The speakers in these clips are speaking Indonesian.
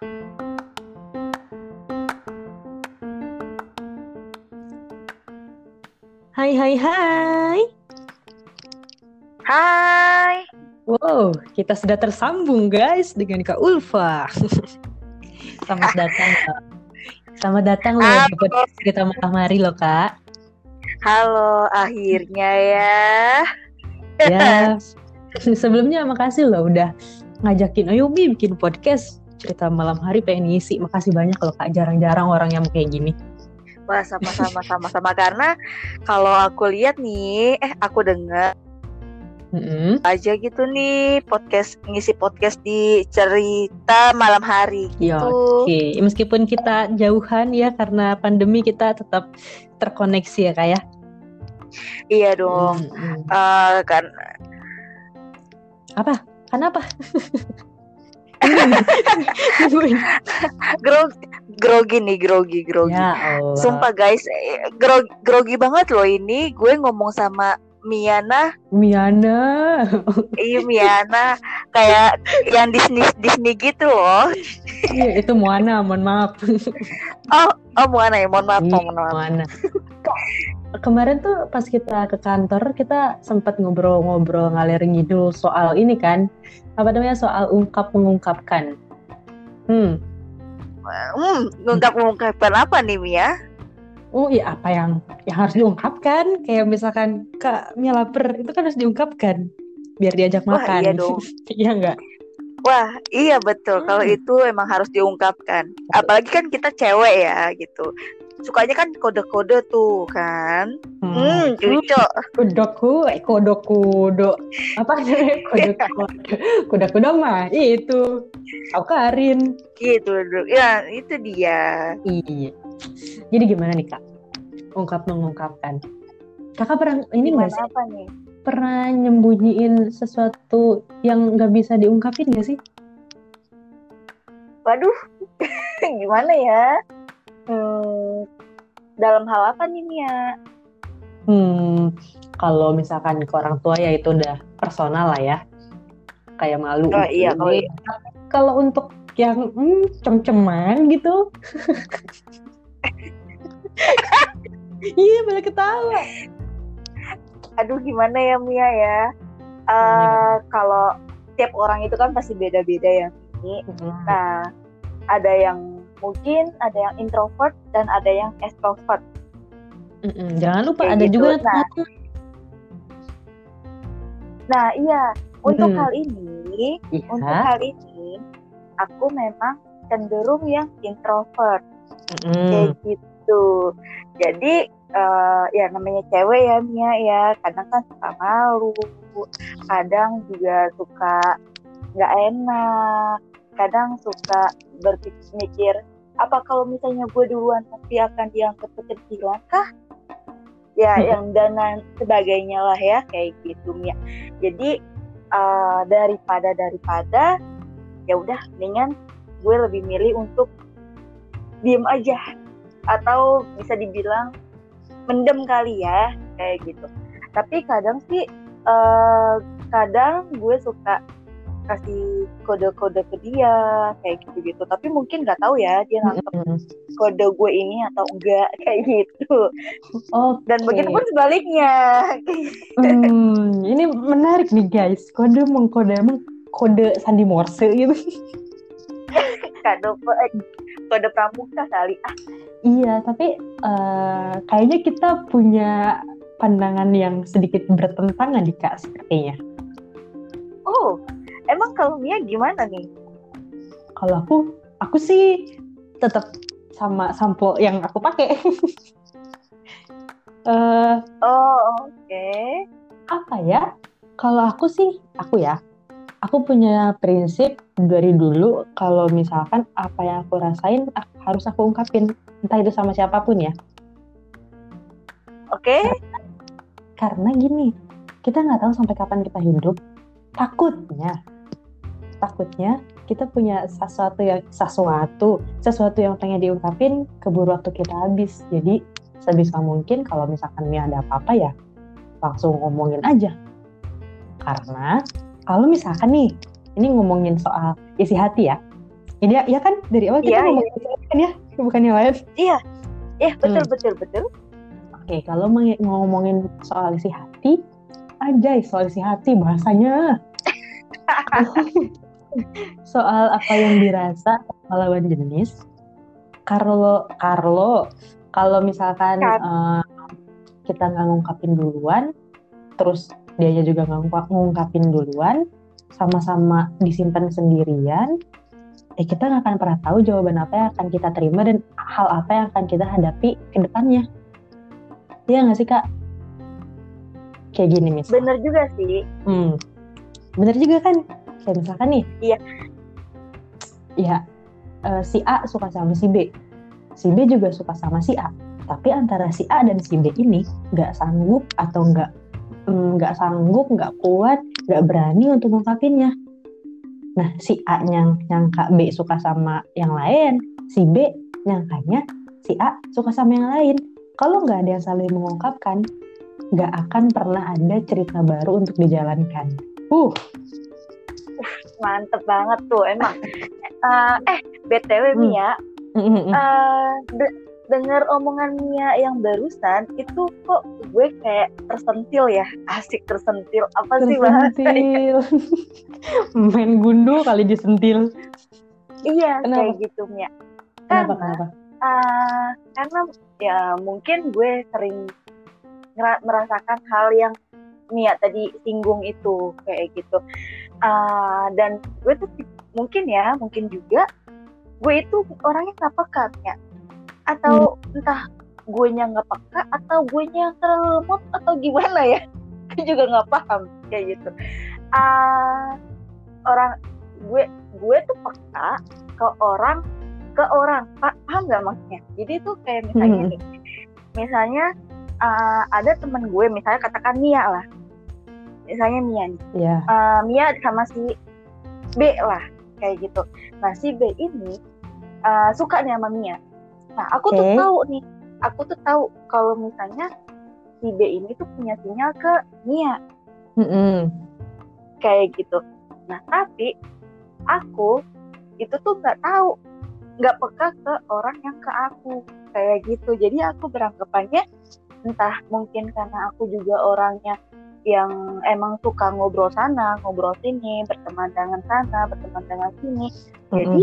Hai hai hai. Hai. Wow, kita sudah tersambung guys dengan Kak Ulfa. Selamat datang. Kak. Selamat datang loh di podcast cerita malam hari loh Kak. Halo, akhirnya ya. Ya, sebelumnya makasih loh udah ngajakin Ayo Mi bikin podcast cerita malam hari pengen ngisi. Makasih banyak loh Kak, jarang-jarang orang yang kayak gini. Wah, sama-sama sama-sama karena kalau aku lihat nih, eh aku dengar Mm-mm. aja gitu nih podcast ngisi podcast di cerita malam hari Ya, gitu. Oke, meskipun kita jauhan ya karena pandemi kita tetap terkoneksi ya Kak ya. Iya dong. Mm-mm. Eh, kan Apa? Kenapa? grog grogi nih, grogi, grogi. ya Allah. Sumpah guys, eh, gro- grogi banget loh ini. Gue ngomong sama Miana, Miana. iya Miana, kayak yang Disney Disney gitu loh. Iya, itu Moana, mohon maaf. Oh, oh Moana ya, mohon maaf, Iya, mohon maaf. Moana. Kemarin tuh pas kita ke kantor, kita sempat ngobrol-ngobrol ngalir ngidul soal ini kan. Apa namanya? Soal ungkap mengungkapkan. Hmm. Hmm, ngungkap-ngungkapkan apa nih Mia? Oh iya apa yang yang harus diungkapkan? Kayak misalkan Kak Mia lapar, itu kan harus diungkapkan biar diajak Wah, makan. iya dong. Iya enggak? Wah, iya betul. Kalau Hmm. itu emang harus diungkapkan. Apalagi kan kita cewek ya gitu. Sukanya kan kode-kode tuh kan. Hmm, cucok. Kudoku, eh kodok kudo. Apa. Kuda kuda mah itu. Aku Karin. Gitu. Ya, itu dia. Iya. Jadi gimana nih kak? Ungkap mengungkapkan. Kakak pernah ini nggak sih? Apa nih? Pernah nyembunyiin sesuatu yang nggak bisa diungkapin nggak sih? Waduh. Gimana ya? Hmm, dalam hal apa nih Mia? Hmm, kalau misalkan ke orang tua ya itu udah personal lah ya. Kayak malu. Oh, iya, kalau Jadi, kalau untuk yang hmm, cem-ceman gitu. Iya, boleh ketawa. Aduh, gimana ya Mia ya? Eh, kalau tiap orang itu kan pasti beda-beda ya. Mi. Nah, ada yang mungkin ada yang introvert dan ada yang extrovert. Mm-mm, Jangan lupa Kayak ada gitu. juga Nah, Nah, iya, untuk Hmm. hal ini, untuk Iya. hal ini aku memang cenderung yang introvert Mm-mm. kayak gitu. Jadi eh, ya namanya cewek ya Mia ya, kadang kan suka malu, kadang juga suka nggak enak, kadang suka berpikir apa kalau misalnya gue duluan pasti akan dianggap kekecilan kah? Ya Mm-mm. yang dan sebagainya lah ya kayak gitu Mia. Jadi eh, daripada daripada ya udah mendingan gue lebih milih untuk diem aja atau bisa dibilang mendem kali ya kayak gitu tapi kadang sih eh, kadang gue suka kasih kode-kode ke dia kayak gitu-gitu tapi mungkin nggak tahu ya dia nangkep kode gue ini atau enggak kayak gitu Oke. dan begitu pun sebaliknya Hmm, ini menarik nih guys. Kode mengkode emang kode sandi Morse gitu. kode eh, kode pramuka kali ah Iya, tapi eh, kayaknya kita punya pandangan yang sedikit bertentangan nih kak sepertinya. oh emang kalau Mia gimana nih Kalau aku, aku sih tetap sama sampo yang aku pakai. Eh, oh oke apa ya? Kalau aku sih, aku ya, aku punya prinsip dari dulu kalau misalkan apa yang aku rasain harus aku ungkapin, entah itu sama siapa pun ya. oke Karena gini, kita nggak tahu sampai kapan kita hidup. Takutnya, takutnya kita punya sesuatu yang sesuatu, sesuatu yang pengen diungkapin keburu waktu kita habis. Jadi sebisa mungkin kalau misalkan Mia ada apa-apa ya langsung ngomongin aja. Karena kalau misalkan nih, ini ngomongin soal isi hati ya. Ini ya, ya kan dari awal kita Iya, ngomong kan ya, bukan yang lain. Iya, betul Hmm. betul betul. Oke, kalau meng- ngomongin soal isi hati, anjay soal isi hati bahasanya. soal apa yang dirasa lawan jenis. Carlo, Carlo, kalau misalkan eh, kita nggak ngungkapin duluan, terus dianya juga nggak ngungkap- ngungkapin duluan, sama-sama disimpan sendirian, eh kita nggak akan pernah tahu jawaban apa yang akan kita terima dan hal apa yang akan kita hadapi ke depannya. Iya nggak sih kak? Kayak gini misal. Bener juga sih. Hmm. Bener juga kan? Kayak misalkan nih. Iya. Ya, eh, si A suka sama si B. Si B juga suka sama si A. Tapi antara si A dan si B ini nggak sanggup atau nggak mm, nggak sanggup, nggak kuat, nggak berani untuk ngungkapinnya. Nah, si A yang nyangka B suka sama yang lain, si B nyangkanya si A suka sama yang lain. Kalau nggak ada yang saling mengungkapkan, nggak akan pernah ada cerita baru untuk dijalankan. Uh, Mantep banget tuh emang. Eh, eh, BTW Hmm. Mia, eh de- dengar omongan Mia yang barusan itu kok gue kayak tersentil ya asik tersentil apa sih bahasanya tersentil. Main gundu kali disentil. iya Kenapa? kayak gitu Mia Kenapa karena kenapa? eh, karena ya mungkin gue sering ngera- merasakan hal yang Mia tadi singgung itu kayak gitu Eh, dan gue tuh mungkin ya mungkin juga gue itu orangnya nggak peka ya atau entah gue nya nggak peka atau gue nya terlalu lemot atau gimana ya. Gue juga nggak paham kayak gitu. Ah, orang gue gue tuh peka ke orang ke orang. Pa- paham nggak maksudnya? Jadi tuh kayak misalnya Hmm. nih misalnya ah, ada temen gue misalnya katakan Mia lah misalnya Mia nih Ya. eh, Mia sama si B lah kayak gitu. Nah si B ini eh, suka nih sama Mia. Nah aku tuh Oke. tahu nih, aku tuh tahu kalau misalnya si B ini tuh punya sinyal ke Mia Mm-mm. kayak gitu. Nah tapi aku itu tuh nggak tahu, nggak peka ke orang yang ke aku kayak gitu. Jadi aku beranggapannya entah mungkin karena aku juga orangnya yang emang suka ngobrol sana, ngobrol sini, berteman dengan sana, berteman dengan sini. Jadi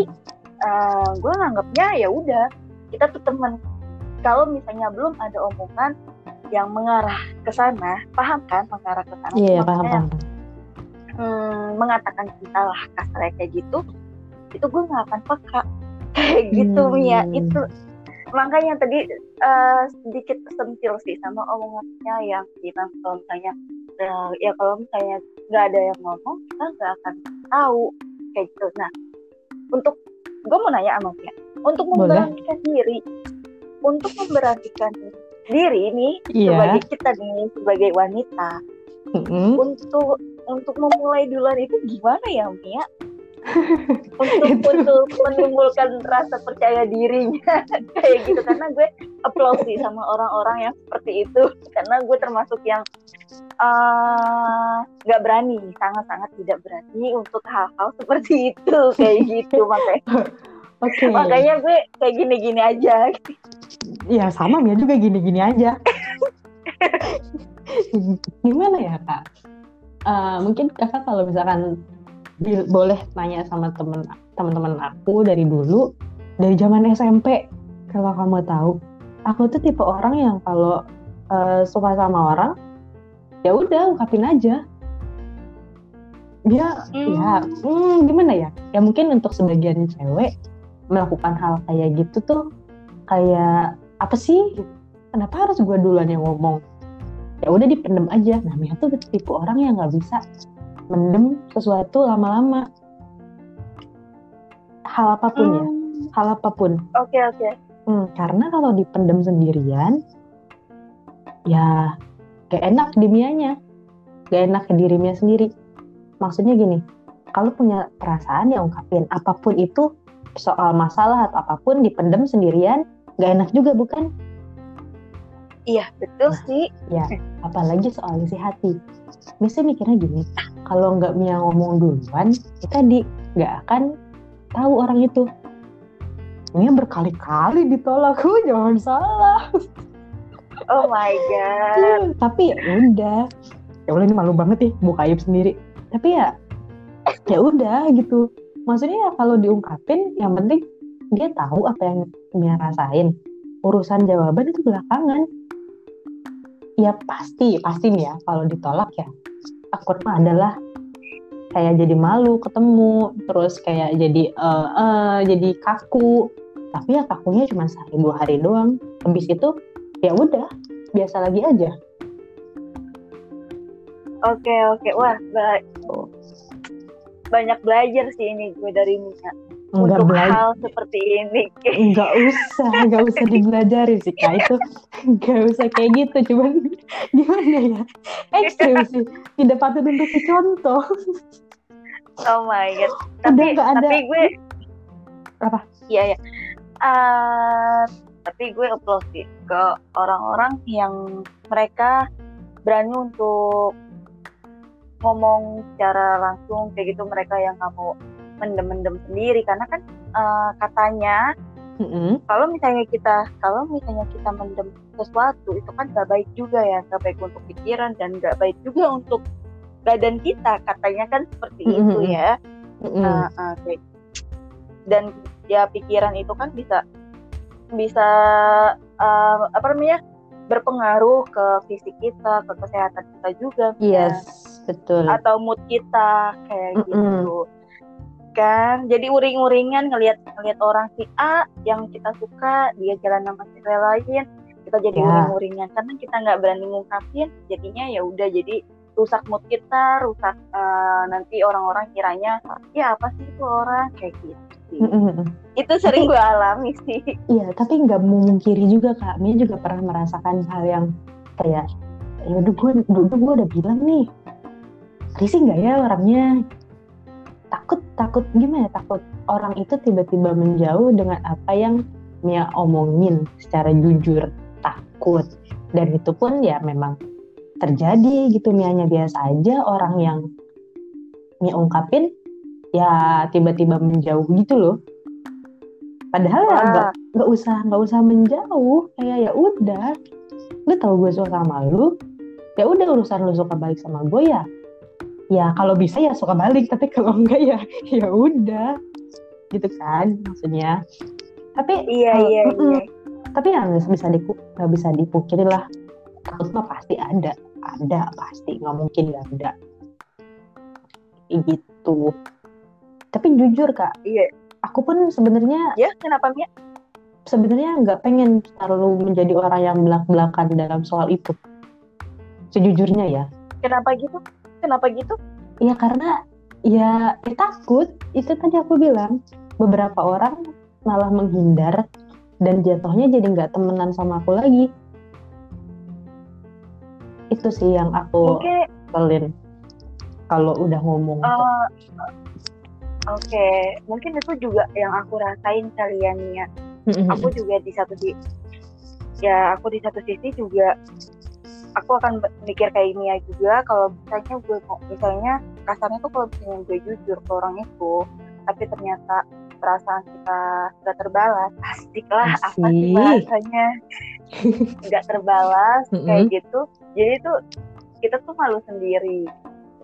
eh, gue nganggapnya ya udah kita tuh teman. Kalau misalnya belum ada omongan yang mengarah ke sana, paham kan mengarah ke sana? Iya, Maksudnya paham yang, paham. hmm, mengatakan cinta lah kasarnya kayak gitu, itu gue nggak akan peka kayak gitu Hmm. Mia. Itu makanya tadi eh, sedikit sentil sih sama omongannya yang bilang kalau misalnya eh, ya kalau misalnya nggak ada yang ngomong kita nggak akan tahu kayak gitu. Nah untuk gue mau nanya sama Mia, untuk Boleh. memberanikan diri, untuk memberanikan diri nih Iya. sebagai kita nih sebagai wanita Mm-mm. untuk untuk memulai duluan itu gimana ya Mia? Untuk Itu. untuk menimbulkan rasa percaya dirinya kayak gitu karena gue applause sih sama orang-orang yang seperti itu karena gue termasuk yang eh, nggak berani sangat-sangat tidak berani untuk hal-hal seperti itu kayak gitu makanya Oke. makanya gue kayak gini-gini aja Ya sama Mia juga gini-gini aja. Gimana ya kak? Eh, mungkin kakak kalau misalkan boleh tanya sama temen teman-teman aku dari dulu dari zaman SMP kalau kamu tahu aku tuh tipe orang yang kalau eh, suka sama orang ya udah ungkapin aja. Dia Hmm. ya hmm, gimana ya? Ya mungkin untuk sebagian cewek melakukan hal kayak gitu tuh kayak apa sih? Kenapa harus gue duluan yang ngomong? Ya udah dipendem aja. Namanya tuh tipe orang yang nggak bisa mendem sesuatu lama-lama. Hal apa pun ya. Hmm, hal apa pun. Oke oke. Hmm, karena kalau dipendem sendirian ya gak enak di mianya. Gak enak ke diri Mia sendiri. Maksudnya gini kalau punya perasaan ya ungkapin. Apa pun itu soal masalah atau apa pun dipendem sendirian gak enak juga bukan iya betul Nah. sih. apalagi soal isi hati. Sih mikirnya gini kalau nggak Mia ngomong duluan ya tadi nggak akan tahu orang itu. Mia berkali-kali ditolak oh, jangan salah. Oh my god. Tapi ya udah. Ya udah ini malu banget nih buka aib sendiri. Tapi ya ya udah gitu. Maksudnya ya kalau diungkapin yang penting dia tahu apa yang Mia rasain. Urusan jawaban itu belakangan ya pasti pasti nih ya. Kalau ditolak ya mah adalah kayak jadi malu ketemu terus kayak jadi eh eh, jadi kaku. Tapi ya kakunya cuma sehari dua hari doang. Habis itu ya udah biasa lagi aja. Oke oke. Wah ba- banyak belajar sih ini gue dari Mia nggak untuk hal seperti ini. Nggak usah nggak usah dipelajari sih kak. Itu nggak usah kayak gitu cuman gimana ya? Ekstrim sih. Tidak patut untuk dicontoh. Oh my god. Tapi udah ada. tapi gue Apa? iya ya Eh, tapi gue applause sih ke orang-orang yang mereka berani untuk ngomong secara langsung kayak gitu mereka yang mau mendem-mendem sendiri karena kan eh, katanya Mm-mm. kalau misalnya kita kalau misalnya kita mendem sesuatu itu kan gak baik juga ya gak baik untuk pikiran dan gak baik juga untuk badan kita katanya kan seperti Mm-mm. itu ya ah, oke. dan ya pikiran itu kan bisa bisa eh, apa namanya berpengaruh ke fisik kita ke kesehatan kita juga yes betul atau mood kita kayak Mm-mm. gitu kan jadi uring-uringan ngelihat ngelihat orang si A yang kita suka dia jalan sama cewek lain kita jadi Ya. uring-uringan karena kita nggak berani ngungkapin jadinya ya udah jadi rusak mood kita rusak eh, nanti orang-orang kiranya ya apa sih itu orang kayak gitu sih. Mm-mm. itu sering gue alami sih Iya, tapi nggak memungkiri juga kak. Mia juga pernah merasakan hal yang kayak, ya udah gue, dulu gue udah bilang nih, risih nggak ya orangnya? Takut, takut gimana? ya? Takut orang itu tiba-tiba menjauh dengan apa yang Mia omongin secara jujur, takut. Dan itu pun ya memang terjadi gitu. Mianya biasa aja orang yang Mia ungkapin, ya tiba-tiba menjauh gitu loh. Padahal ya Wah. nggak nggak usah nggak usah menjauh kayak ya udah lu tahu gue suka sama lu ya udah urusan lu suka balik sama gue ya ya kalau bisa ya suka balik tapi kalau enggak ya ya udah. Gitu kan maksudnya. Tapi iya kalau- iya mm-mm. iya. Tapi ya nggak bisa dipu nggak bisa dipungkiri lah. Takut mah pasti ada ada pasti. Nggak mungkin nggak ada. Gitu. Tapi jujur kak iya. aku pun sebenarnya ya kenapa Mia? sebenarnya nggak pengen terlalu menjadi orang yang belak-belakan dalam soal itu. Sejujurnya ya. kenapa gitu kenapa gitu Ya karena ya, ya takut. Itu tadi aku bilang beberapa orang malah menghindar dan jatuhnya jadi nggak temenan sama aku lagi. Itu sih yang aku pelin kalau udah ngomong. eh, oke mungkin itu juga yang aku rasain kalian ya Mm-mm. aku juga di satu di ya aku di satu sisi juga aku akan mikir kayak Mia juga kalau misalnya gue misalnya kasarnya tuh kalau misalnya gue jujur ke orang itu tapi ternyata perasaan kita nggak terbalas asik lah apa sih Asik. bahasanya nggak terbalas kayak Mm-mm. gitu jadi tuh kita tuh malu sendiri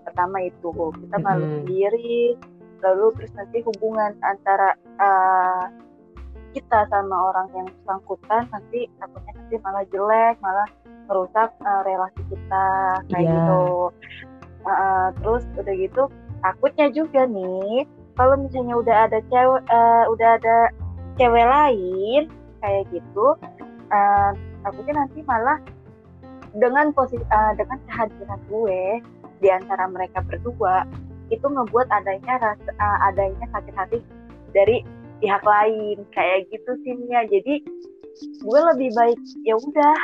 pertama itu kita malu Mm-mm. sendiri lalu terus nanti hubungan antara eh, kita sama orang yang bersangkutan nanti takutnya nanti malah jelek malah merusak eh, relasi kita kayak Iya. gitu eh, terus udah gitu takutnya juga nih kalau misalnya udah ada cewek eh, udah ada cewek lain kayak gitu eh, takutnya nanti malah dengan posisi eh, dengan kehadiran gue di antara mereka berdua itu ngebuat adanya rasa eh, adanya sakit hati dari pihak lain. Kayak gitu sih Mia. Jadi gue lebih baik ya udah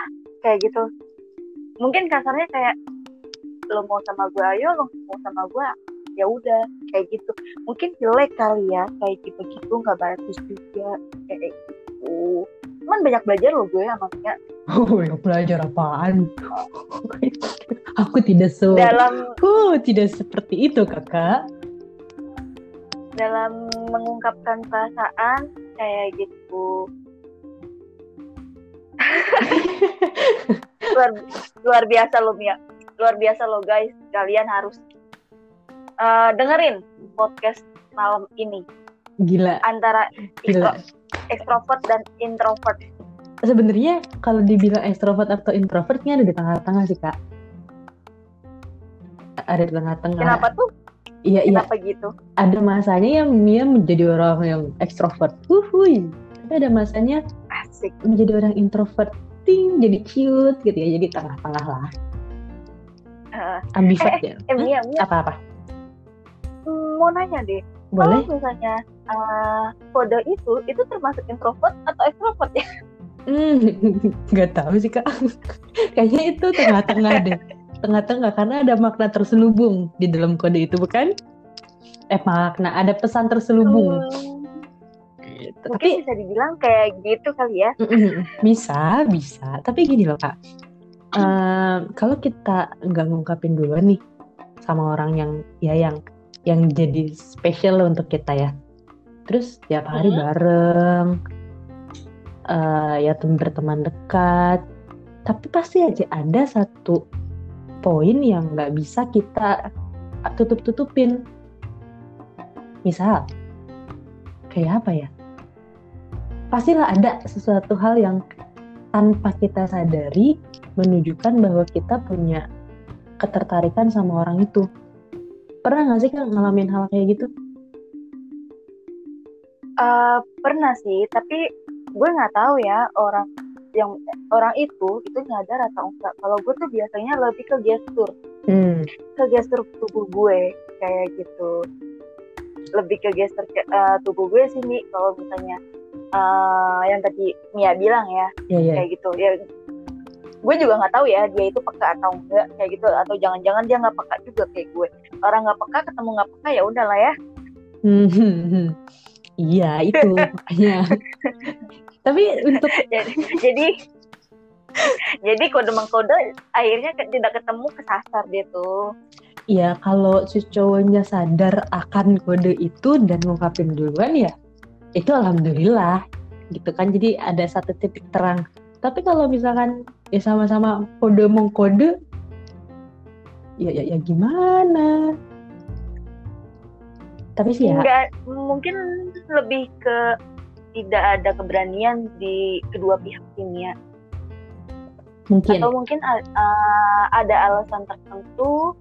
kayak gitu. Mungkin kasarnya kayak lo mau sama gue ayo lo mau sama gue ya udah kayak gitu. Mungkin jelek kali ya kayak gitu gitu nggak bagus juga kayak gitu. Cuman banyak belajar lo gue sama Mia. Oh, ya belajar apaan? aku tidak se dalam Oh, tidak seperti itu, Kakak. Dalam mengungkapkan perasaan kayak gitu. Luar luar biasa loh Mia. Luar biasa loh guys. Kalian harus uh, dengerin podcast malam ini. Gila. Antara gila. ekstrovert dan introvert. Sebenarnya kalau dibilang ekstrovert atau introvertnya ada di tengah-tengah sih kak. Ada di tengah-tengah. Kenapa tuh iya iya. Kenapa gitu? Ada masanya yang Mia menjadi orang yang ekstrovert wuhui. Tapi ada masanya asik. menjadi orang introvert ting jadi cute gitu ya. Jadi tengah-tengah lah. Uh, ambivert eh, ya. eh, Mia, Mia, apa apa hmm, mau nanya deh. Boleh. kalau misalnya uh, kode itu itu termasuk introvert atau extrovert ya? Hmm, nggak tahu sih kak. Kayaknya itu tengah-tengah deh. Tengah-tengah karena ada makna terselubung di dalam kode itu bukan? Eh makna ada pesan terselubung. Hmm, Gitu. mungkin Tapi bisa dibilang kayak gitu kali ya bisa bisa. Tapi gini loh kak. Ehm, kalau kita nggak ngungkapin duluan nih sama orang yang ya yang yang jadi spesial untuk kita ya. Terus tiap hari Hmm. bareng, eh, ya tem- berteman dekat. Tapi pasti aja ada satu poin yang nggak bisa kita tutup-tutupin. Misal, kayak apa ya? Pastilah ada sesuatu hal yang tanpa kita sadari menunjukkan bahwa kita punya ketertarikan sama orang itu. Pernah nggak sih Kak ngalamin hal kayak gitu? Eh, pernah sih tapi gue nggak tahu ya orang yang orang itu itu nyadar atau enggak. Kalau gue tuh biasanya lebih ke gestur. Hmm, ke gestur tubuh gue kayak gitu. Lebih ke gestur ke- eh, tubuh gue sih nih kalau misalnya eh, yang tadi Mia bilang ya ya ya. kayak gitu. Ya gue juga nggak tahu ya dia itu peka atau enggak kayak gitu. Atau jangan-jangan dia nggak peka juga kayak gue. Orang nggak peka ketemu nggak peka ya udahlah ya. Hmm, hmm, hmm. Iya itu makanya. Tapi untuk jadi jadi jadi kode mengkode akhirnya tidak ketemu kesasar dia tuh. Ya kalau si cowoknya sadar akan kode itu dan ngungkapin duluan ya itu alhamdulillah gitu kan. Jadi ada satu titik terang. Tapi kalau misalkan ya sama-sama kode mengkode ya ya, ya gimana? Tapi sih ya nggak mungkin lebih ke tidak ada keberanian di kedua pihak ini ya. Mungkin. Atau mungkin uh, ada alasan tertentu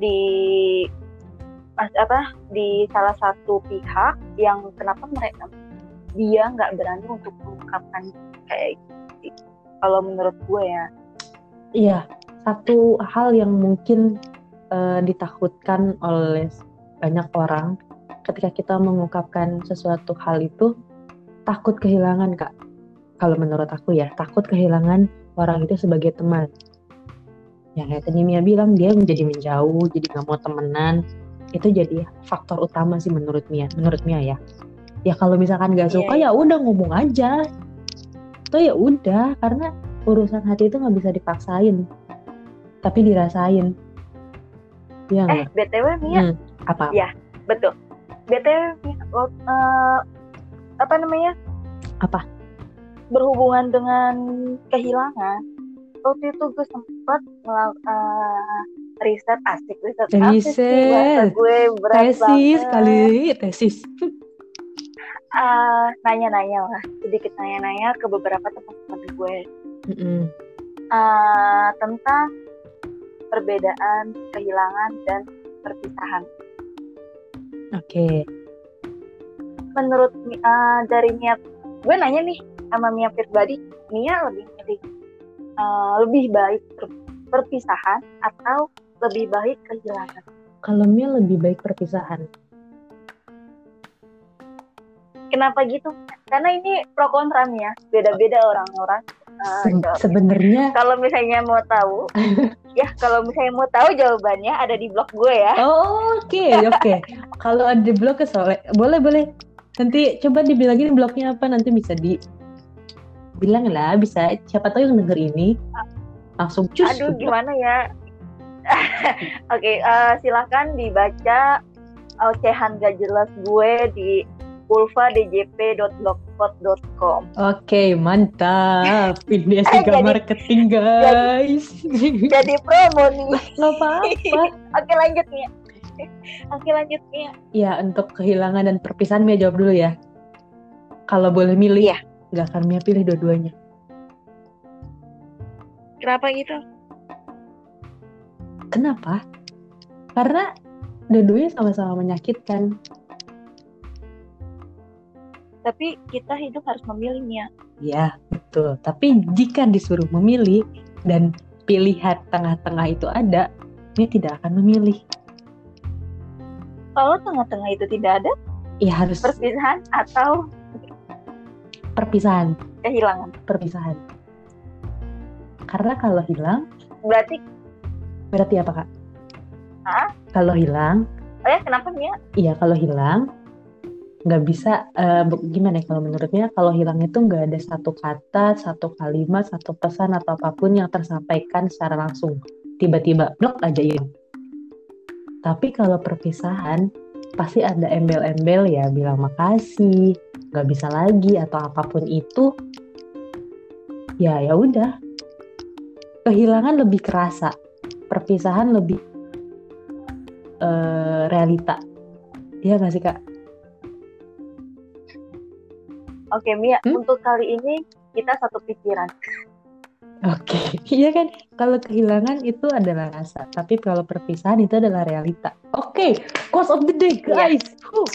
di apa di salah satu pihak yang kenapa mereka dia nggak berani untuk mengungkapkan kayak gitu kalau menurut gue ya. Iya, satu hal yang mungkin eh, ditakutkan oleh banyak orang ketika kita mengungkapkan sesuatu hal itu takut kehilangan kak. Kalau menurut aku ya takut kehilangan orang itu sebagai teman. Ya kayak tadi Mia bilang dia menjadi menjauh, jadi nggak mau temenan. Itu jadi faktor utama sih menurut Mia. Menurut Mia ya. Ya kalau misalkan nggak Iya, suka ya udah ngomong aja. Itu ya udah karena urusan hati itu nggak bisa dipaksain tapi dirasain ya eh nggak? btw Mia Hmm, apa Iya. betul btw Mia, lo- eh, apa namanya Apa? berhubungan dengan kehilangan waktu itu gue sempat melakukan riset asik riset Riset. bahasa gue berat tesis banget. kali tesis Ah, nanya-nanya lah sedikit nanya-nanya ke beberapa teman-teman gue Mm-mm. ah, tentang perbedaan kehilangan dan perpisahan oke menurut ah, dari Mia gue nanya nih sama Mia pribadi Mia lebih milih ah, lebih baik per- perpisahan atau lebih baik kehilangan kalau Mia lebih baik perpisahan. Kenapa gitu? Karena ini pro kontra Mia. Beda-beda orang-orang ah, Se- sebenarnya kalau misalnya mau tahu ya kalau misalnya mau tahu jawabannya ada di blog gue ya. Oh, oke oke. Kalau ada blog ke Soleh boleh boleh nanti coba dibilangin blognya apa nanti bisa di bilang lah bisa siapa tahu yang denger ini langsung cus aduh gimana ya oke eh, silakan dibaca ocehan gak jelas gue di pulvadjp.blogspot.com Oke, mantap. Ini juga Jadi- marketing, guys. Jadi promo nih. Nggak apa-apa. Oke lanjut nih. Oke lanjut nih. Ya, untuk kehilangan dan perpisahan Mia jawab dulu ya. Kalau boleh milih, Iya. nggak akan Mia pilih dua-duanya. Kenapa gitu? Kenapa? Karena dua-duanya sama-sama menyakitkan. Tapi kita hidup harus memilihnya. Ya, betul. Tapi jika disuruh memilih dan pilihan tengah-tengah itu ada, Mia tidak akan memilih. Kalau tengah-tengah itu tidak ada Ya harus perpisahan atau perpisahan, kehilangan. perpisahan. Karena kalau hilang, Berarti, berarti apa kak? Hah? Kalau hilang, oh ya kenapa Mia? iya kalau hilang nggak bisa be- gimana ya kalau menurutnya kalau hilang itu nggak ada satu kata, satu kalimat, satu pesan atau apa pun yang tersampaikan secara langsung. Tiba-tiba blok aja hilang. Tapi kalau perpisahan pasti ada embel-embel ya bilang makasih, nggak bisa lagi atau apa pun itu. Ya ya udah. Kehilangan lebih kerasa, perpisahan lebih eh, realita. Iya nggak sih kak? Oke Mia, Hmm? untuk kali ini kita satu pikiran. Oke, iya kan? Kalau kehilangan itu adalah rasa, tapi kalau perpisahan itu adalah realita. Oke, quote of the day, Iya. guys. Huh.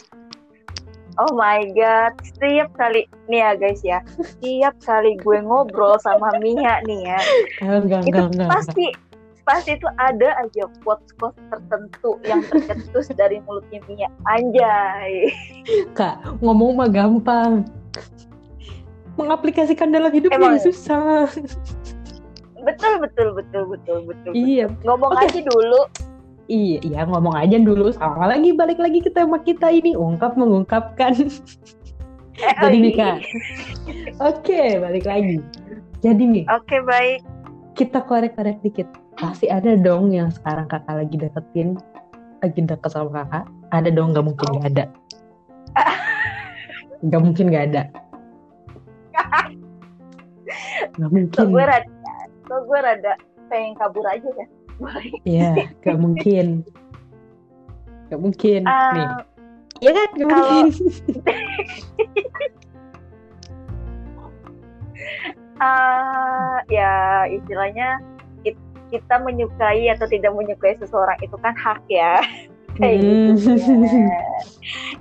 Oh my god, setiap kali nih ya guys ya, setiap kali gue ngobrol sama Mia nih ya, Enggak, itu enggak, enggak. pasti pasti itu ada aja quotes-quotes tertentu yang tercetus dari mulutnya Mia. Anjay. Kak, ngomong mah gampang. Mengaplikasikan dalam hidup Emang. susah. Betul betul betul betul betul. iya, Ngomong Oke. aja dulu. iya, iya ngomong aja dulu. Sama lagi balik lagi ke tema kita ini, ungkap mengungkapkan. Eh, Jadi nih oh, kak. Oke, balik lagi. Jadi nih, Oke baik. kita korek-korek dikit. Pasti ada dong yang sekarang kakak lagi deketin, lagi deket sama kakak. Ada dong, nggak mungkin nggak ada. Nggak mungkin nggak ada. Nggak mungkin. So gue so gue rada pengen kabur aja ya. Iya, nggak mungkin. Nggak mungkin. Ah, Nih, iya kan? Nggak kalau- mungkin. ah, ya istilahnya kit- kita menyukai atau tidak menyukai seseorang itu kan hak ya. Kayak gitu. Hmm. ya.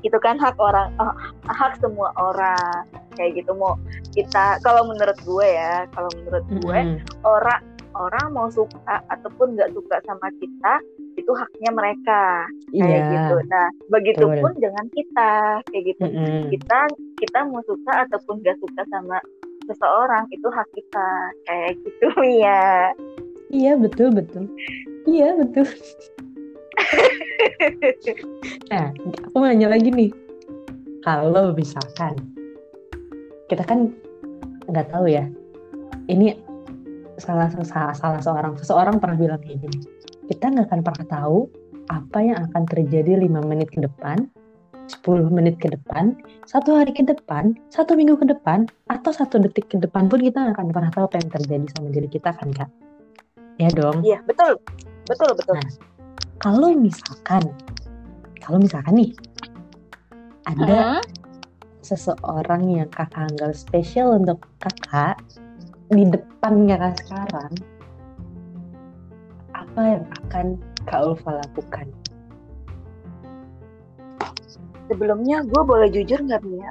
itu kan hak orang, ah, hak semua orang. Kayak gitu mau kita kalau menurut gue ya, kalau menurut gue Mm-mm. orang orang mau suka ataupun nggak suka sama kita itu haknya mereka kayak Iya. gitu. Nah, begitupun dengan kita kayak gitu. Mm-mm. Kita kita mau suka ataupun nggak suka sama seseorang itu hak kita kayak gitu ya. Iya betul betul. Iya betul. Nah, aku mau nanya lagi nih. Kalau misalkan kita kan nggak tahu ya. Ini salah salah, salah seorang seseorang pernah bilang kayak gini. Kita nggak akan pernah tahu apa yang akan terjadi lima menit ke depan, 10 menit ke depan, satu hari ke depan, satu minggu ke depan, atau satu detik ke depan pun kita nggak akan pernah tahu apa yang terjadi sama diri kita kan kak? Ya dong. Iya betul betul betul. Nah, kalau misalkan kalau misalkan nih ada Hmm? seseorang yang kakak anggap spesial untuk kakak di depan kakak sekarang apa yang akan kak Ulfa lakukan Sebelumnya gue boleh jujur nggak Mia?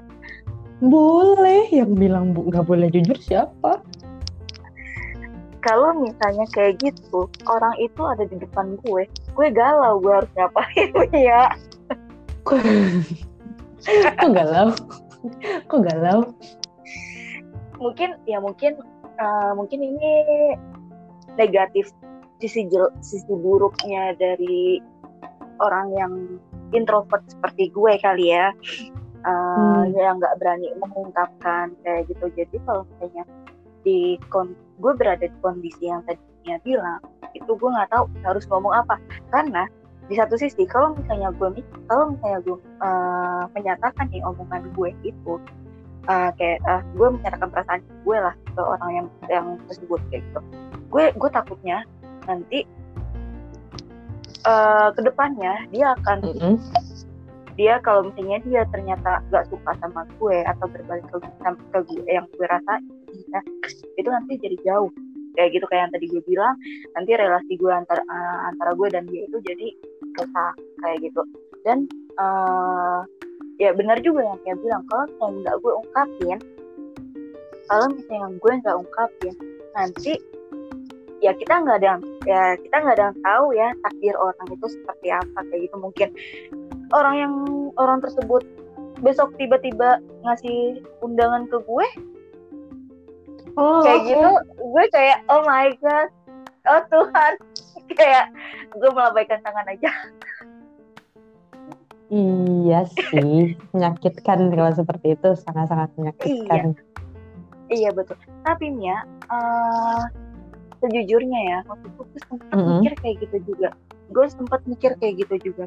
boleh yang bilang bu nggak boleh jujur siapa Kalau misalnya kayak gitu, orang itu ada di depan gue, gue galau gue harus ngapain ya? kok galau kok galau Mungkin ya mungkin eh, mungkin ini negatif sisi jel- sisi buruknya dari orang yang introvert seperti gue kali ya. Eh, Hmm. yang nggak berani mengungkapkan kayak gitu jadi kalau misalnya di kon gue berada di kondisi yang tadinya bilang itu gue nggak tahu harus ngomong apa. Karena di satu sisi kalau misalnya gue kalau misalnya gue uh, menyatakan nih omongan gue itu uh, kayak uh, gue menyatakan perasaan gue lah ke orang yang yang tersebut kayak gitu. Gue gue takutnya nanti uh, ke depannya dia akan mm -hmm. dia kalau misalnya dia ternyata gak suka sama gue atau berbalik ke, ke gue yang gue rasa ya, itu nanti jadi jauh kayak gitu kayak yang tadi gue bilang nanti relasi gue antara uh, antara gue dan dia itu jadi rusak kayak gitu. Dan uh, ya benar juga yang kayak bilang kalau misalnya nggak gue ungkapin kalau misalnya gue nggak ungkapin nanti ya kita nggak ada ya kita nggak ada yang tahu ya takdir orang itu seperti apa kayak gitu. Mungkin orang yang orang tersebut besok tiba-tiba ngasih undangan ke gue oh, kayak okay. gitu gue kayak oh my god. Oh Tuhan. Kayak gue melambaikan tangan aja. Iya sih menyakitkan kalau seperti itu sangat-sangat menyakitkan. Iya, iya betul. Tapi Mia uh, sejujurnya ya waktu itu gue sempat mm -hmm. mikir kayak gitu juga. Gue sempat mikir kayak gitu juga.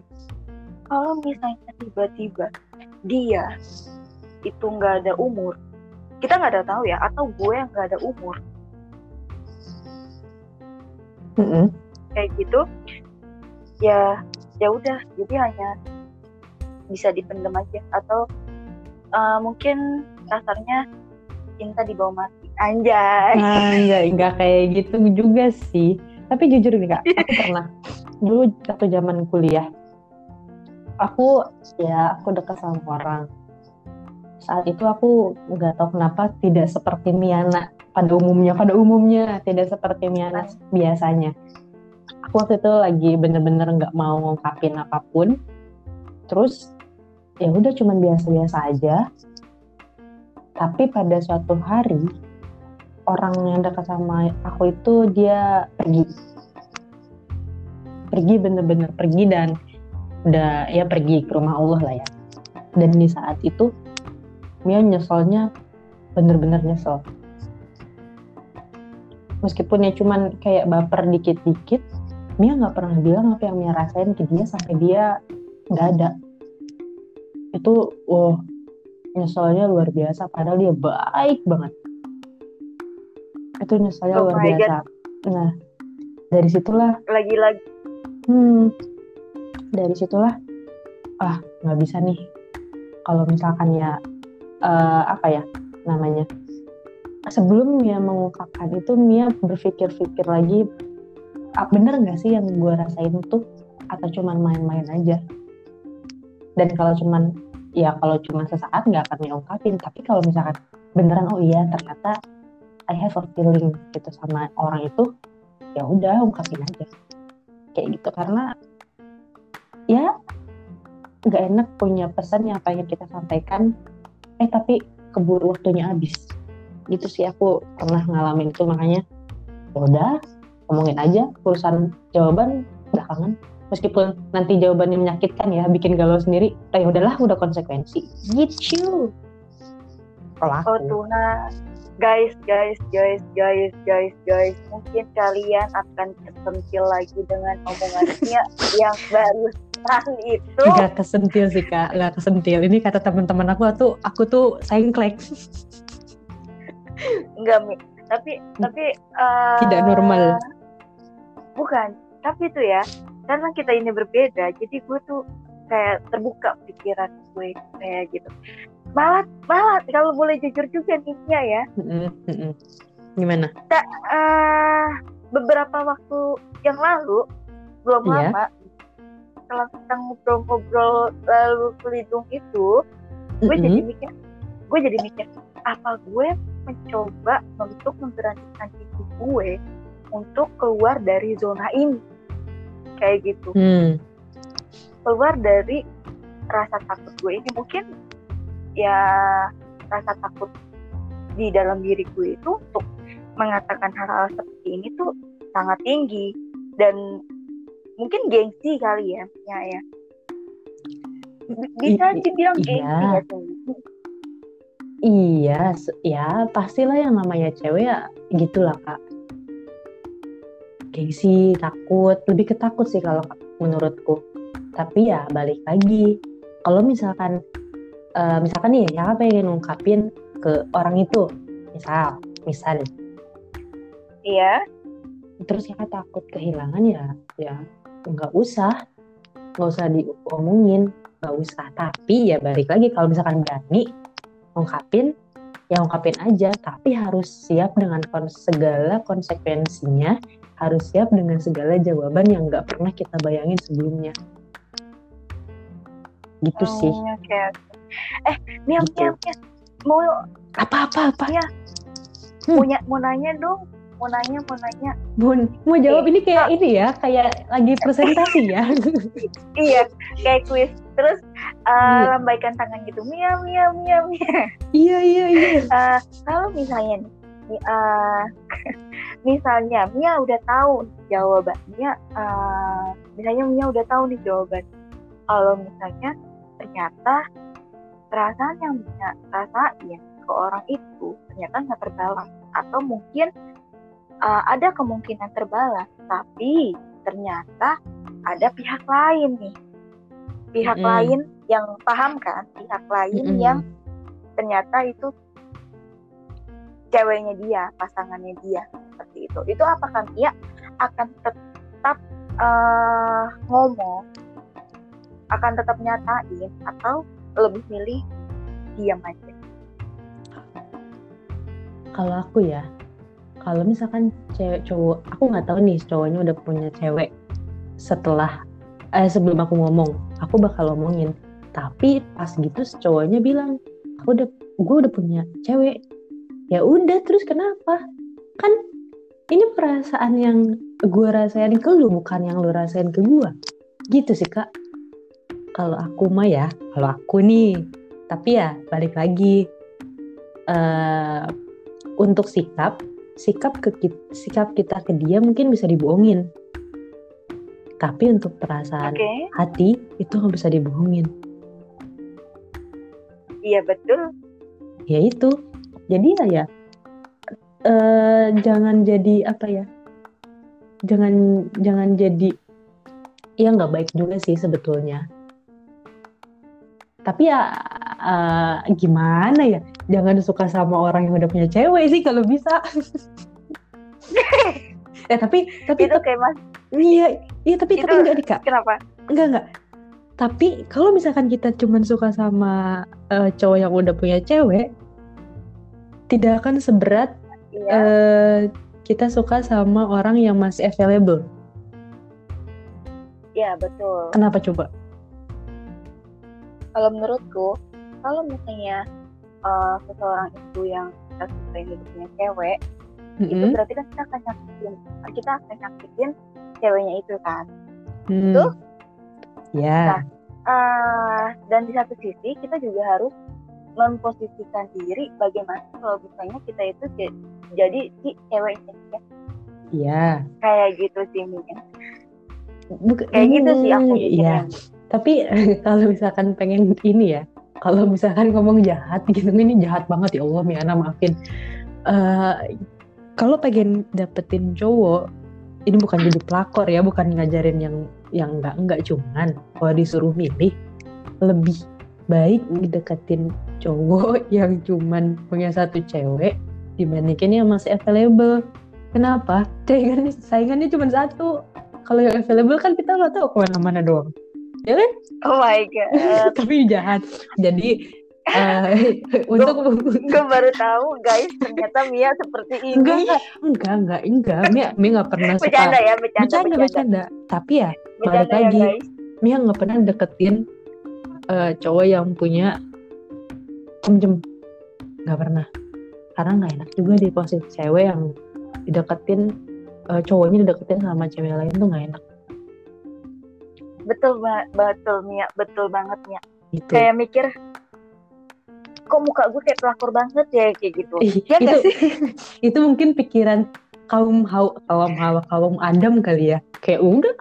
Kalau misalnya tiba-tiba dia itu nggak ada umur kita nggak ada tahu ya atau gue yang nggak ada umur. Mm -hmm. kayak gitu ya ya udah jadi hanya bisa dipendam aja. Atau uh, mungkin kasarnya cinta di bawah mati. Anjay. Anjay nggak kayak gitu juga sih. Tapi jujur nih kak aku pernah dulu waktu zaman kuliah aku ya aku dekat sama orang saat itu aku nggak tahu kenapa tidak seperti Miana pada umumnya pada umumnya tidak seperti Miana biasanya. Aku waktu itu lagi bener-bener nggak -bener mau ngungkapin apa pun. Terus ya udah cuman biasa-biasa aja. Tapi pada suatu hari orang yang dekat sama aku itu dia pergi. Pergi bener-bener pergi dan udah ya pergi ke rumah Allah lah ya. Dan di saat itu Mia nyeselnya bener-bener nyesel. Meskipun ya cuman kayak baper dikit-dikit Mia nggak pernah bilang apa yang Mia rasain ke dia sampai dia nggak ada. Itu wow nyeselnya luar biasa padahal dia baik banget. Itu nyeselnya oh luar biasa. God. nah dari situlah lagi-lagi. Hmm dari situlah ah nggak bisa nih. Kalau misalkan ya uh, apa ya namanya sebelum Mia mengungkapkan itu Mia berpikir-pikir lagi ah, bener nggak sih yang gue rasain tuh? Atau cuman main-main aja? Dan kalau cuman ya kalau cuma sesaat nggak akan diungkapin tapi kalau misalkan beneran oh iya ternyata I have a feeling gitu sama orang itu ya udah ungkapin aja. Kayak gitu karena ya nggak enak punya pesan yang pengen kita sampaikan eh tapi keburu waktunya habis. Gitu sih aku pernah ngalamin itu makanya ya udah ngomongin aja urusan jawaban belakangan. Meskipun nanti jawabannya menyakitkan ya bikin galau sendiri eh ya udahlah udah konsekuensi. Gitu. Kalau oh Tuhan. Guys guys guys guys guys guys mungkin kalian akan kesentil lagi dengan omongannya yang itu. Nggak kesentil sih kak. Nggak kesentil. Ini kata teman-teman aku tuh aku tuh sengklek. Enggak mi. Tapi tapi uh, tidak normal. Bukan. Tapi tuh ya karena kita ini berbeda jadi gue tuh kayak terbuka pikiran gue kayak gitu. Malah malah kalau boleh jujur juga nih ya. Gimana? Tak uh, beberapa waktu yang lalu belum iya. lama setelah kita ngobrol-ngobrol lalu kelidung itu gue mm-hmm. jadi mikir gue jadi mikir apa gue mencoba untuk memberanikan diri gue untuk keluar dari zona ini kayak gitu mm. keluar dari rasa takut gue ini mungkin ya rasa takut di dalam diri gue itu untuk mengatakan hal-hal seperti ini tuh sangat tinggi dan mungkin gengsi kali ya ya ya. Bisa dibilang iya. gengsi ya iya ya pastilah yang namanya cewek ya gitulah kak. Gengsi takut lebih ketakut sih kalau menurutku. Tapi ya balik lagi. Kalau misalkan uh, misalkan nih ya pengen ngungkapin ke orang itu? Misal misal iya. Terus ya takut kehilangan ya ya nggak usah. Nggak usah diomongin nggak usah. Tapi ya balik lagi kalau misalkan berani ngungkapin ya ungkapin aja. Tapi harus siap dengan segala konsekuensinya harus siap dengan segala jawaban yang nggak pernah kita bayangin sebelumnya. Gitu oh, sih. okay. eh Mia gitu. Mau apa apa apa? ya. Hmm. punya mau nanya dong mau nanya mau nanya. Bun mau jawab eh, ini kayak ini ya kayak lagi presentasi ya. Iya kayak kuis. Terus uh, lambaikan tangan gitu mia mia mia mia iya iya iya. Uh, kalau misalnya nih uh, misalnya Mia udah tahu jawabannya uh, misalnya Mia udah tahu nih jawaban. Kalau misalnya ternyata perasaan yang Mia rasain ke orang itu ternyata nggak terbalas. Atau mungkin uh, ada kemungkinan terbalas tapi ternyata ada pihak lain nih. Pihak mm. lain yang paham kan? Pihak lain mm. yang ternyata itu ceweknya dia pasangannya dia seperti itu. Itu apakah dia akan tetap uh, ngomong akan tetap nyatain atau lebih milih diam aja? Kalau aku ya kalau misalkan cewek cowok aku nggak tahu nih cowoknya udah punya cewek setelah eh sebelum aku ngomong aku bakal ngomongin. Tapi pas gitu cowoknya bilang aku udah gue udah punya cewek. Ya udah terus kenapa? Kan ini perasaan yang gue rasain ke lu bukan yang lu rasain ke gue gitu sih kak. Kalau aku mah ya kalau aku nih. Tapi ya balik lagi uh, untuk sikap sikap ke sikap kita ke dia mungkin bisa dibohongin. Tapi untuk perasaan okay. hati itu nggak bisa dibohongin. Iya betul. Ya itu. Jadi ya ya uh, jangan jadi apa ya jangan jangan jadi ya nggak baik juga sih sebetulnya. Tapi ya uh, gimana ya jangan suka sama orang yang udah punya cewek sih kalau bisa eh tapi tapi itu kayak mas iya iya tapi itu, tapi enggak nih kak kenapa enggak enggak tapi kalau misalkan kita cuma suka sama uh, cowok yang udah punya cewek tidak akan seberat iya. uh, kita suka sama orang yang masih available Iya betul. Kenapa coba? kalau menurutku kalau misalnya uh, seseorang itu yang kita suka hidupnya cewek mm-hmm. itu berarti kan kita akan nyakitin kita akan nyakitin ceweknya itu kan mm. itu ya yeah. nah uh, dan di satu sisi kita juga harus memposisikan diri bagaimana kalau misalnya kita itu jadi si ceweknya ya Iya. Kayak gitu sih mungkin. kayak gitu sih aku Iya tapi kalau misalkan pengen ini ya kalau misalkan ngomong jahat gitu ini jahat banget ya Allah Miana maafin. Uh, kalau pengen dapetin cowok ini bukan jadi pelakor ya bukan ngajarin yang yang enggak enggak cuman. Kalau disuruh milih lebih baik deketin cowok yang cuman punya satu cewek dibandingin yang masih available. Kenapa? Saingannya saingannya cuma satu. Kalau yang available kan kita nggak tahu ke mana-mana doang ya kan? Oh my god. Tapi jahat. Jadi uh, untuk gue baru tahu guys ternyata Mia seperti ini. Enggak, enggak, enggak, enggak. Mia Mia nggak pernah suka. Bercanda ya, bercanda. Bercanda, bercanda. Tapi ya balik ya, lagi, guys. Mia nggak pernah deketin uh, cowok yang punya cem-cem. Nggak pernah. Karena nggak enak juga di posisi cewek yang dideketin uh, cowoknya dideketin sama cewek lain tuh nggak enak betul banget betul Mia. Betul banget Mia. Itu. kayak mikir kok muka gue kayak pelakor banget ya? Kayak gitu. Ya itu sih? itu mungkin pikiran kaum hawa kaum hawa kaum adam kali ya. Kayak udah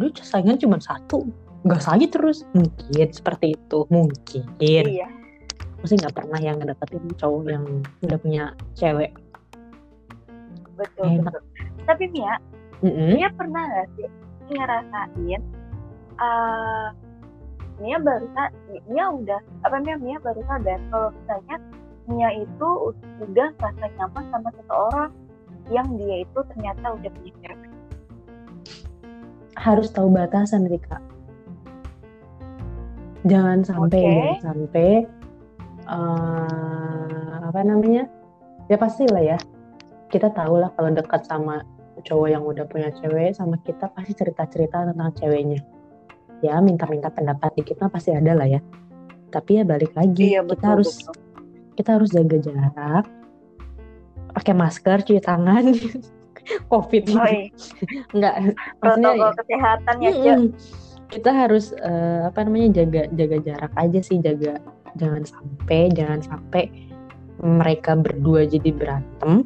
udah saingan cuma satu. Nggak sakit terus. Mungkin seperti itu mungkin. Iya. Mesti nggak pernah yang ngedapetin cowok yang udah punya cewek. Betul, betul. tapi Mia mm -hmm. Mia pernah gak sih ngerasain uh, Mia baru Mia udah apa Mia Mia baru sadar kalau misalnya Mia itu udah rasa nyaman sama seseorang yang dia itu ternyata udah punya cewek. Harus tahu batasan Rika. Jangan sampai okay. jangan sampai uh, apa namanya? Ya pastilah ya. Kita tahu lah kalau dekat sama cowok yang udah punya cewek sama kita pasti cerita-cerita tentang ceweknya. Ya minta-minta pendapat dikit mah pasti ada lah ya. Tapi ya balik lagi iya, kita betul, harus betul. kita harus jaga jarak pakai masker cuci tangan covid. Oh, iya. enggak maksudnya protokol kesehatan ya mm, kita harus uh, apa namanya jaga jaga jarak aja sih jaga jangan sampai jangan sampai mereka berdua jadi berantem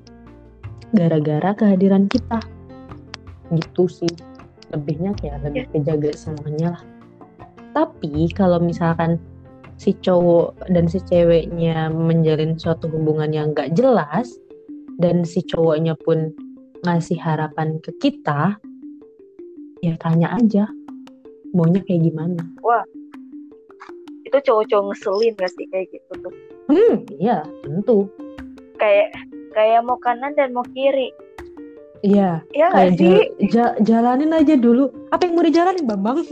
gara-gara kehadiran kita. Gitu sih lebihnya kayak lebih iya. kejaga semuanya lah. Tapi kalau misalkan si cowok dan si ceweknya menjalin suatu hubungan yang gak jelas dan si cowoknya pun ngasih harapan ke kita ya tanya aja maunya kayak gimana? Wah itu cowok-cowok ngeselin gak sih kayak gitu tuh? Hmm iya tentu. Kayak kayak mau kanan dan mau kiri iya ya, kayak sih? Ja, jalanin aja dulu apa yang mau dijalanin bambang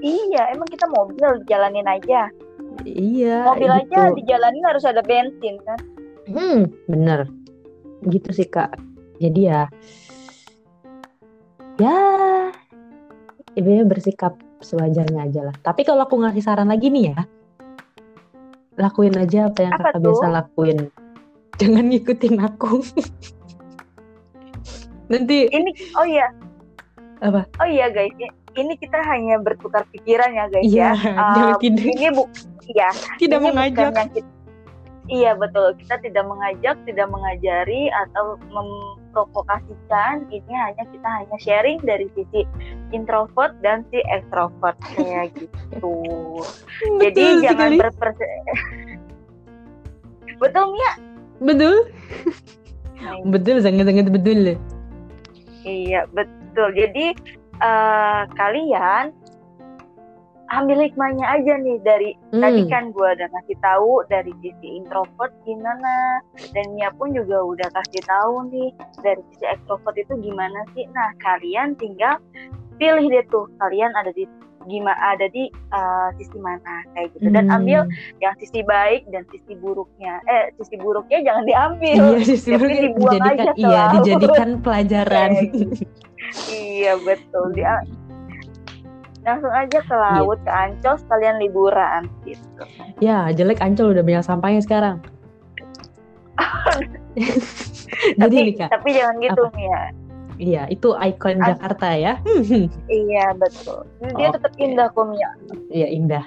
Iya, emang kita mobil dijalanin aja. Iya. Mobil gitu. aja dijalanin harus ada bensin kan? Hmm, bener. Gitu sih kak. Jadi ya, ya, ibunya bersikap sewajarnya aja lah. Tapi kalau aku ngasih saran lagi nih ya, lakuin aja apa yang apa kakak tuh? biasa lakuin. Jangan ngikutin aku. Nanti. Ini, oh iya. Apa? Oh iya guys, ini kita hanya bertukar pikiran ya guys ya. ya. Uh, tidak, ini bu, ya. Tidak ini mengajak. Kita, iya betul. Kita tidak mengajak, tidak mengajari atau memprovokasikan. Ini hanya kita hanya sharing dari sisi introvert dan si extrovert kayak gitu. Jadi betul jangan berper. betul Mia. Betul. Nah, betul sangat sangat betul. Iya betul. Jadi uh, kalian ambil hikmahnya aja nih dari hmm. tadi kan gue udah kasih tahu dari sisi introvert gimana dan Mia pun juga udah kasih tahu nih dari sisi extrovert itu gimana sih nah kalian tinggal pilih deh tuh kalian ada di gimana ada di uh, sisi mana kayak gitu. Dan hmm. ambil yang sisi baik dan sisi buruknya. Eh sisi buruknya jangan diambil. Iya, sisi tapi dibuang dijadikan, aja iya dijadikan pelajaran. Gitu. Iya betul. Dia langsung aja ke laut gitu. ke Ancol sekalian liburan gitu. Ya jelek Ancol udah banyak sampahnya sekarang. Tapi nih, Kak, tapi jangan gitu nih ya Iya, itu ikon An Jakarta ya. iya, betul. Dia okay. tetap indah kok, Mia. Iya, indah.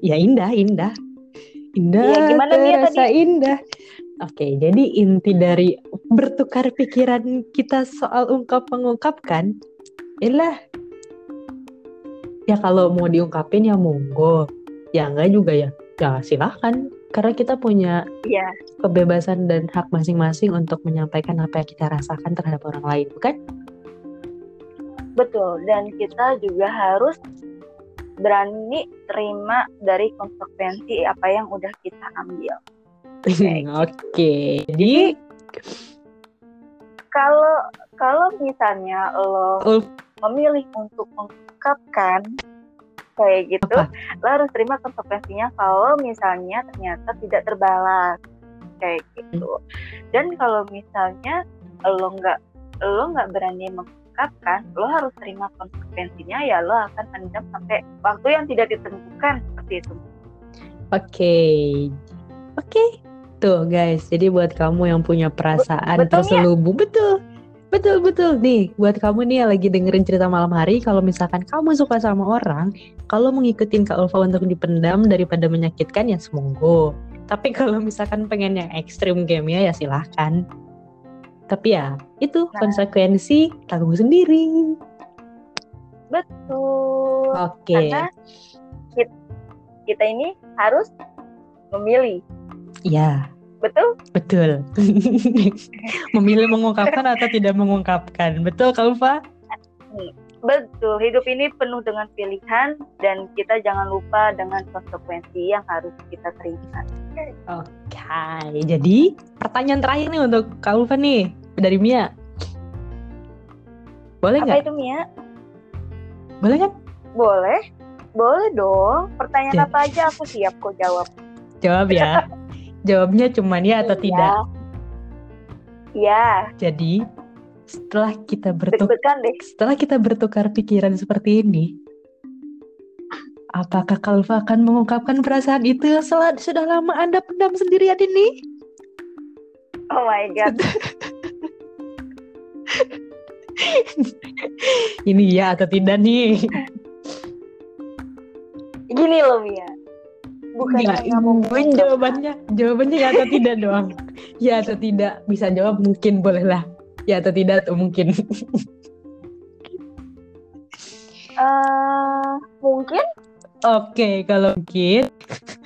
Iya, indah, indah. Indah, ya, gimana terasa tadi? indah. Oke, jadi inti dari bertukar pikiran kita soal ungkap mengungkapkan ialah ya kalau mau diungkapin ya monggo, ya enggak juga ya, ya silahkan. Karena kita punya ya. kebebasan dan hak masing-masing untuk menyampaikan apa yang kita rasakan terhadap orang lain, bukan? Betul, dan kita juga harus berani terima dari konsekuensi apa yang udah kita ambil. Oke. Okay. Jadi kalau kalau misalnya lo uh. memilih untuk mengungkapkan kayak gitu, Apa? lo harus terima konsekuensinya kalau misalnya ternyata tidak terbalas kayak gitu. Hmm. Dan kalau misalnya lo nggak lo nggak berani mengungkapkan, lo harus terima konsekuensinya ya lo akan pendam sampai waktu yang tidak ditentukan seperti itu. Oke, okay. oke. Okay. Tuh guys, jadi buat kamu yang punya perasaan betul, terselubung, ya? betul, betul betul nih. Buat kamu nih yang lagi dengerin cerita malam hari, kalau misalkan kamu suka sama orang, kalau mengikutin Kak Ulfa untuk dipendam daripada menyakitkan ya semoga. Tapi kalau misalkan pengen yang ekstrim gamenya ya silahkan. Tapi ya itu nah. konsekuensi tanggung sendiri. Betul. Oke. Okay. Karena kita ini harus memilih Iya. Betul? Betul. Memilih mengungkapkan atau tidak mengungkapkan. Betul, Kak Ufa? Betul, hidup ini penuh dengan pilihan dan kita jangan lupa dengan konsekuensi yang harus kita terima. Oke, jadi pertanyaan terakhir nih untuk Kak Ulfa nih dari Mia. Boleh Apa nggak? itu Mia? Boleh kan? Boleh? Boleh dong. Pertanyaan Ya. apa aja aku siap kok jawab. Jawab ya. Jawabnya cuman ya atau Iya. tidak. Iya, Jadi setelah kita bertukar setelah kita bertukar pikiran seperti ini, apakah Kalva akan mengungkapkan perasaan itu yang sel- sudah lama Anda pendam sendirian ini? Oh my god. Ini ya atau tidak nih? Gini loh Mia. Bukan Nggak, mau gue jawabannya jawabannya ya atau tidak doang. Ya atau tidak bisa jawab mungkin bolehlah. Ya atau tidak atau mungkin. Eh, mungkin Oke, kalau mungkin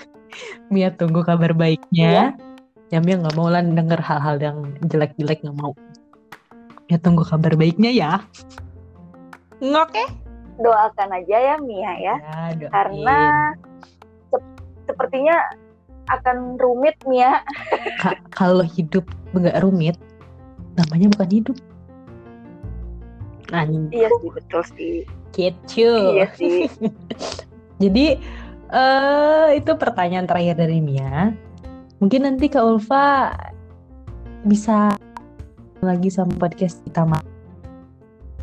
Mia tunggu kabar baiknya. Ya Mia nggak mau lah denger hal-hal yang jelek-jelek nggak mau. Ya tunggu kabar baiknya ya. Oke. doakan aja ya Mia ya. Ya, doain. Karena sepertinya akan rumit Mia. Ka- kalau hidup nggak rumit, namanya bukan hidup. Anjing. Iya sih betul sih. Gitu. Iya sih. Jadi eh itu pertanyaan terakhir dari Mia. Mungkin nanti Kak Ulfa bisa lagi sama podcast kita ma-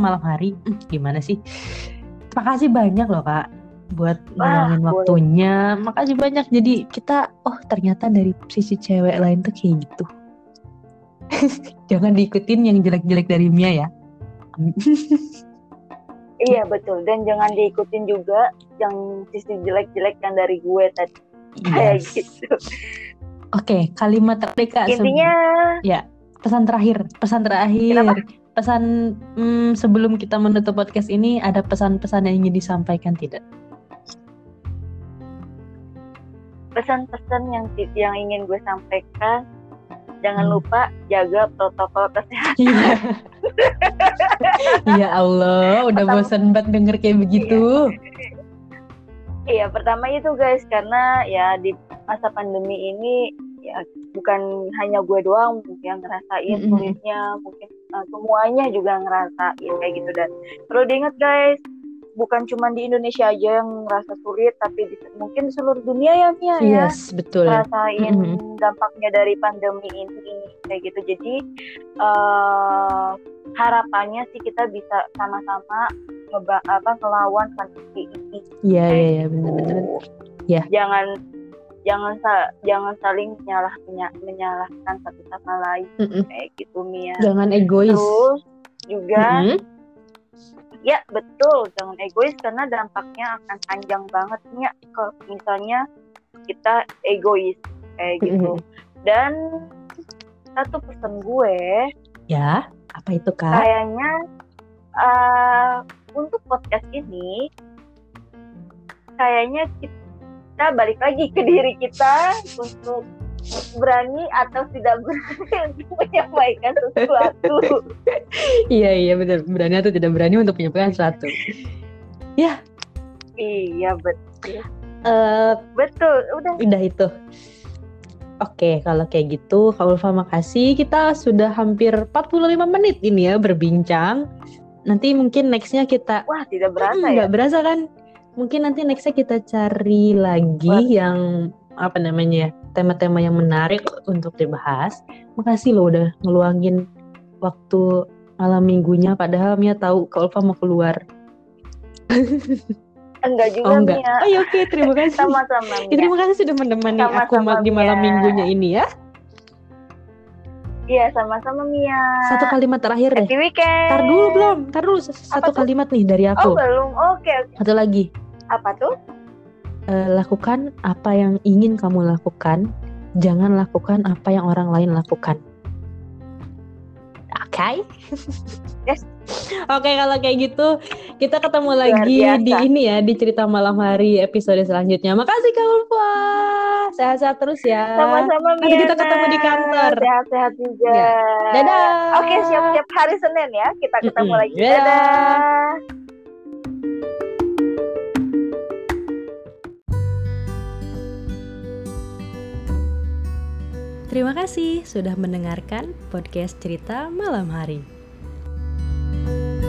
malam hari. Gimana sih? Makasih banyak loh Kak buat Wah, ngeluangin boleh. waktunya. Makasih banyak. Jadi kita oh ternyata dari sisi cewek lain tuh kayak gitu. Jangan diikutin yang jelek-jelek dari Mia ya. Iya betul. Dan jangan diikutin juga yang sisi jelek-jelek yang dari gue tadi. Kayak Yes. gitu. Oke, kalimat terakhir Kak. Intinya pesan terakhir, pesan terakhir, Kenapa? pesan mm, sebelum kita menutup podcast ini ada pesan-pesan yang ingin disampaikan tidak? Pesan-pesan yang yang ingin gue sampaikan jangan Hmm. lupa jaga protokol kesehatan. Iya. ya Allah, udah Pertama- bosan banget denger kayak begitu. Iya, pertama itu guys karena ya di masa pandemi ini ya bukan hanya gue doang yang ngerasain Mm-mm. sulitnya, mungkin uh, semuanya juga ngerasain kayak gitu dan perlu diingat guys, bukan cuma di Indonesia aja yang ngerasa sulit, tapi di, mungkin di seluruh dunia ya Mia ya Yes, betul. ngerasain Mm-mm. dampaknya dari pandemi ini kayak gitu. Jadi eh, harapannya sih kita bisa sama-sama ngeba apa ngelawan pandemi ini. Iya, iya, iya, benar-benar. Ya. Jangan jangan sa- jangan saling menyalah menya- menyalahkan satu sama lain Mm-mm. kayak gitu Mia. Jangan egois. Terus juga Mm-mm. Ya betul jangan egois karena dampaknya akan panjang banget Mia kalau misalnya kita egois kayak gitu. Dan satu pesan gue Ya, apa itu Kak? kayaknya eh, untuk podcast ini kayaknya kita balik lagi ke diri kita untuk berani atau tidak berani untuk menyampaikan sesuatu. Iya, iya, betul. Berani atau tidak berani untuk menyampaikan sesuatu. iya betul. Eh, Betul, udah udah itu. Oke, kalau kayak gitu, Kak Ulfa makasih. Kita sudah hampir 45 menit ini ya berbincang. Nanti mungkin nextnya kita wah tidak berasa Hmm, ya. nggak berasa kan? Mungkin nanti nextnya kita cari lagi Wah. yang apa namanya tema-tema yang menarik untuk dibahas. Makasih loh udah ngeluangin waktu malam minggunya. Padahal Mia tahu Kak Ulfa mau keluar. Enggak juga Oh enggak? Mia. Oh ya oke, terima kasih. Sama-sama Ya, terima kasih sudah menemani aku Sama-sama, di malam Mia. minggunya ini ya. Iya, sama-sama Mia. Satu kalimat terakhir deh. Happy weekend. Tar dulu belum, tar dulu satu kalimat nih dari Oh, aku. belum. Oke, oke. Satu lagi, Apa tuh? Eh, lakukan apa yang ingin kamu lakukan, jangan lakukan apa yang orang lain lakukan. Oke? Yes. Oke, kalau kayak gitu kita ketemu lagi di ini ya di cerita malam hari episode selanjutnya. Makasih Kak Ulfa. Sehat-sehat terus ya. Sama-sama. Nanti kita ketemu di kantor. Sehat-sehat juga. Ya. Dadah. Oke, siap-siap hari Senin ya. Kita ketemu Mm-mm. lagi. Dadah. Dadah. Terima kasih sudah mendengarkan podcast cerita malam hari. thank you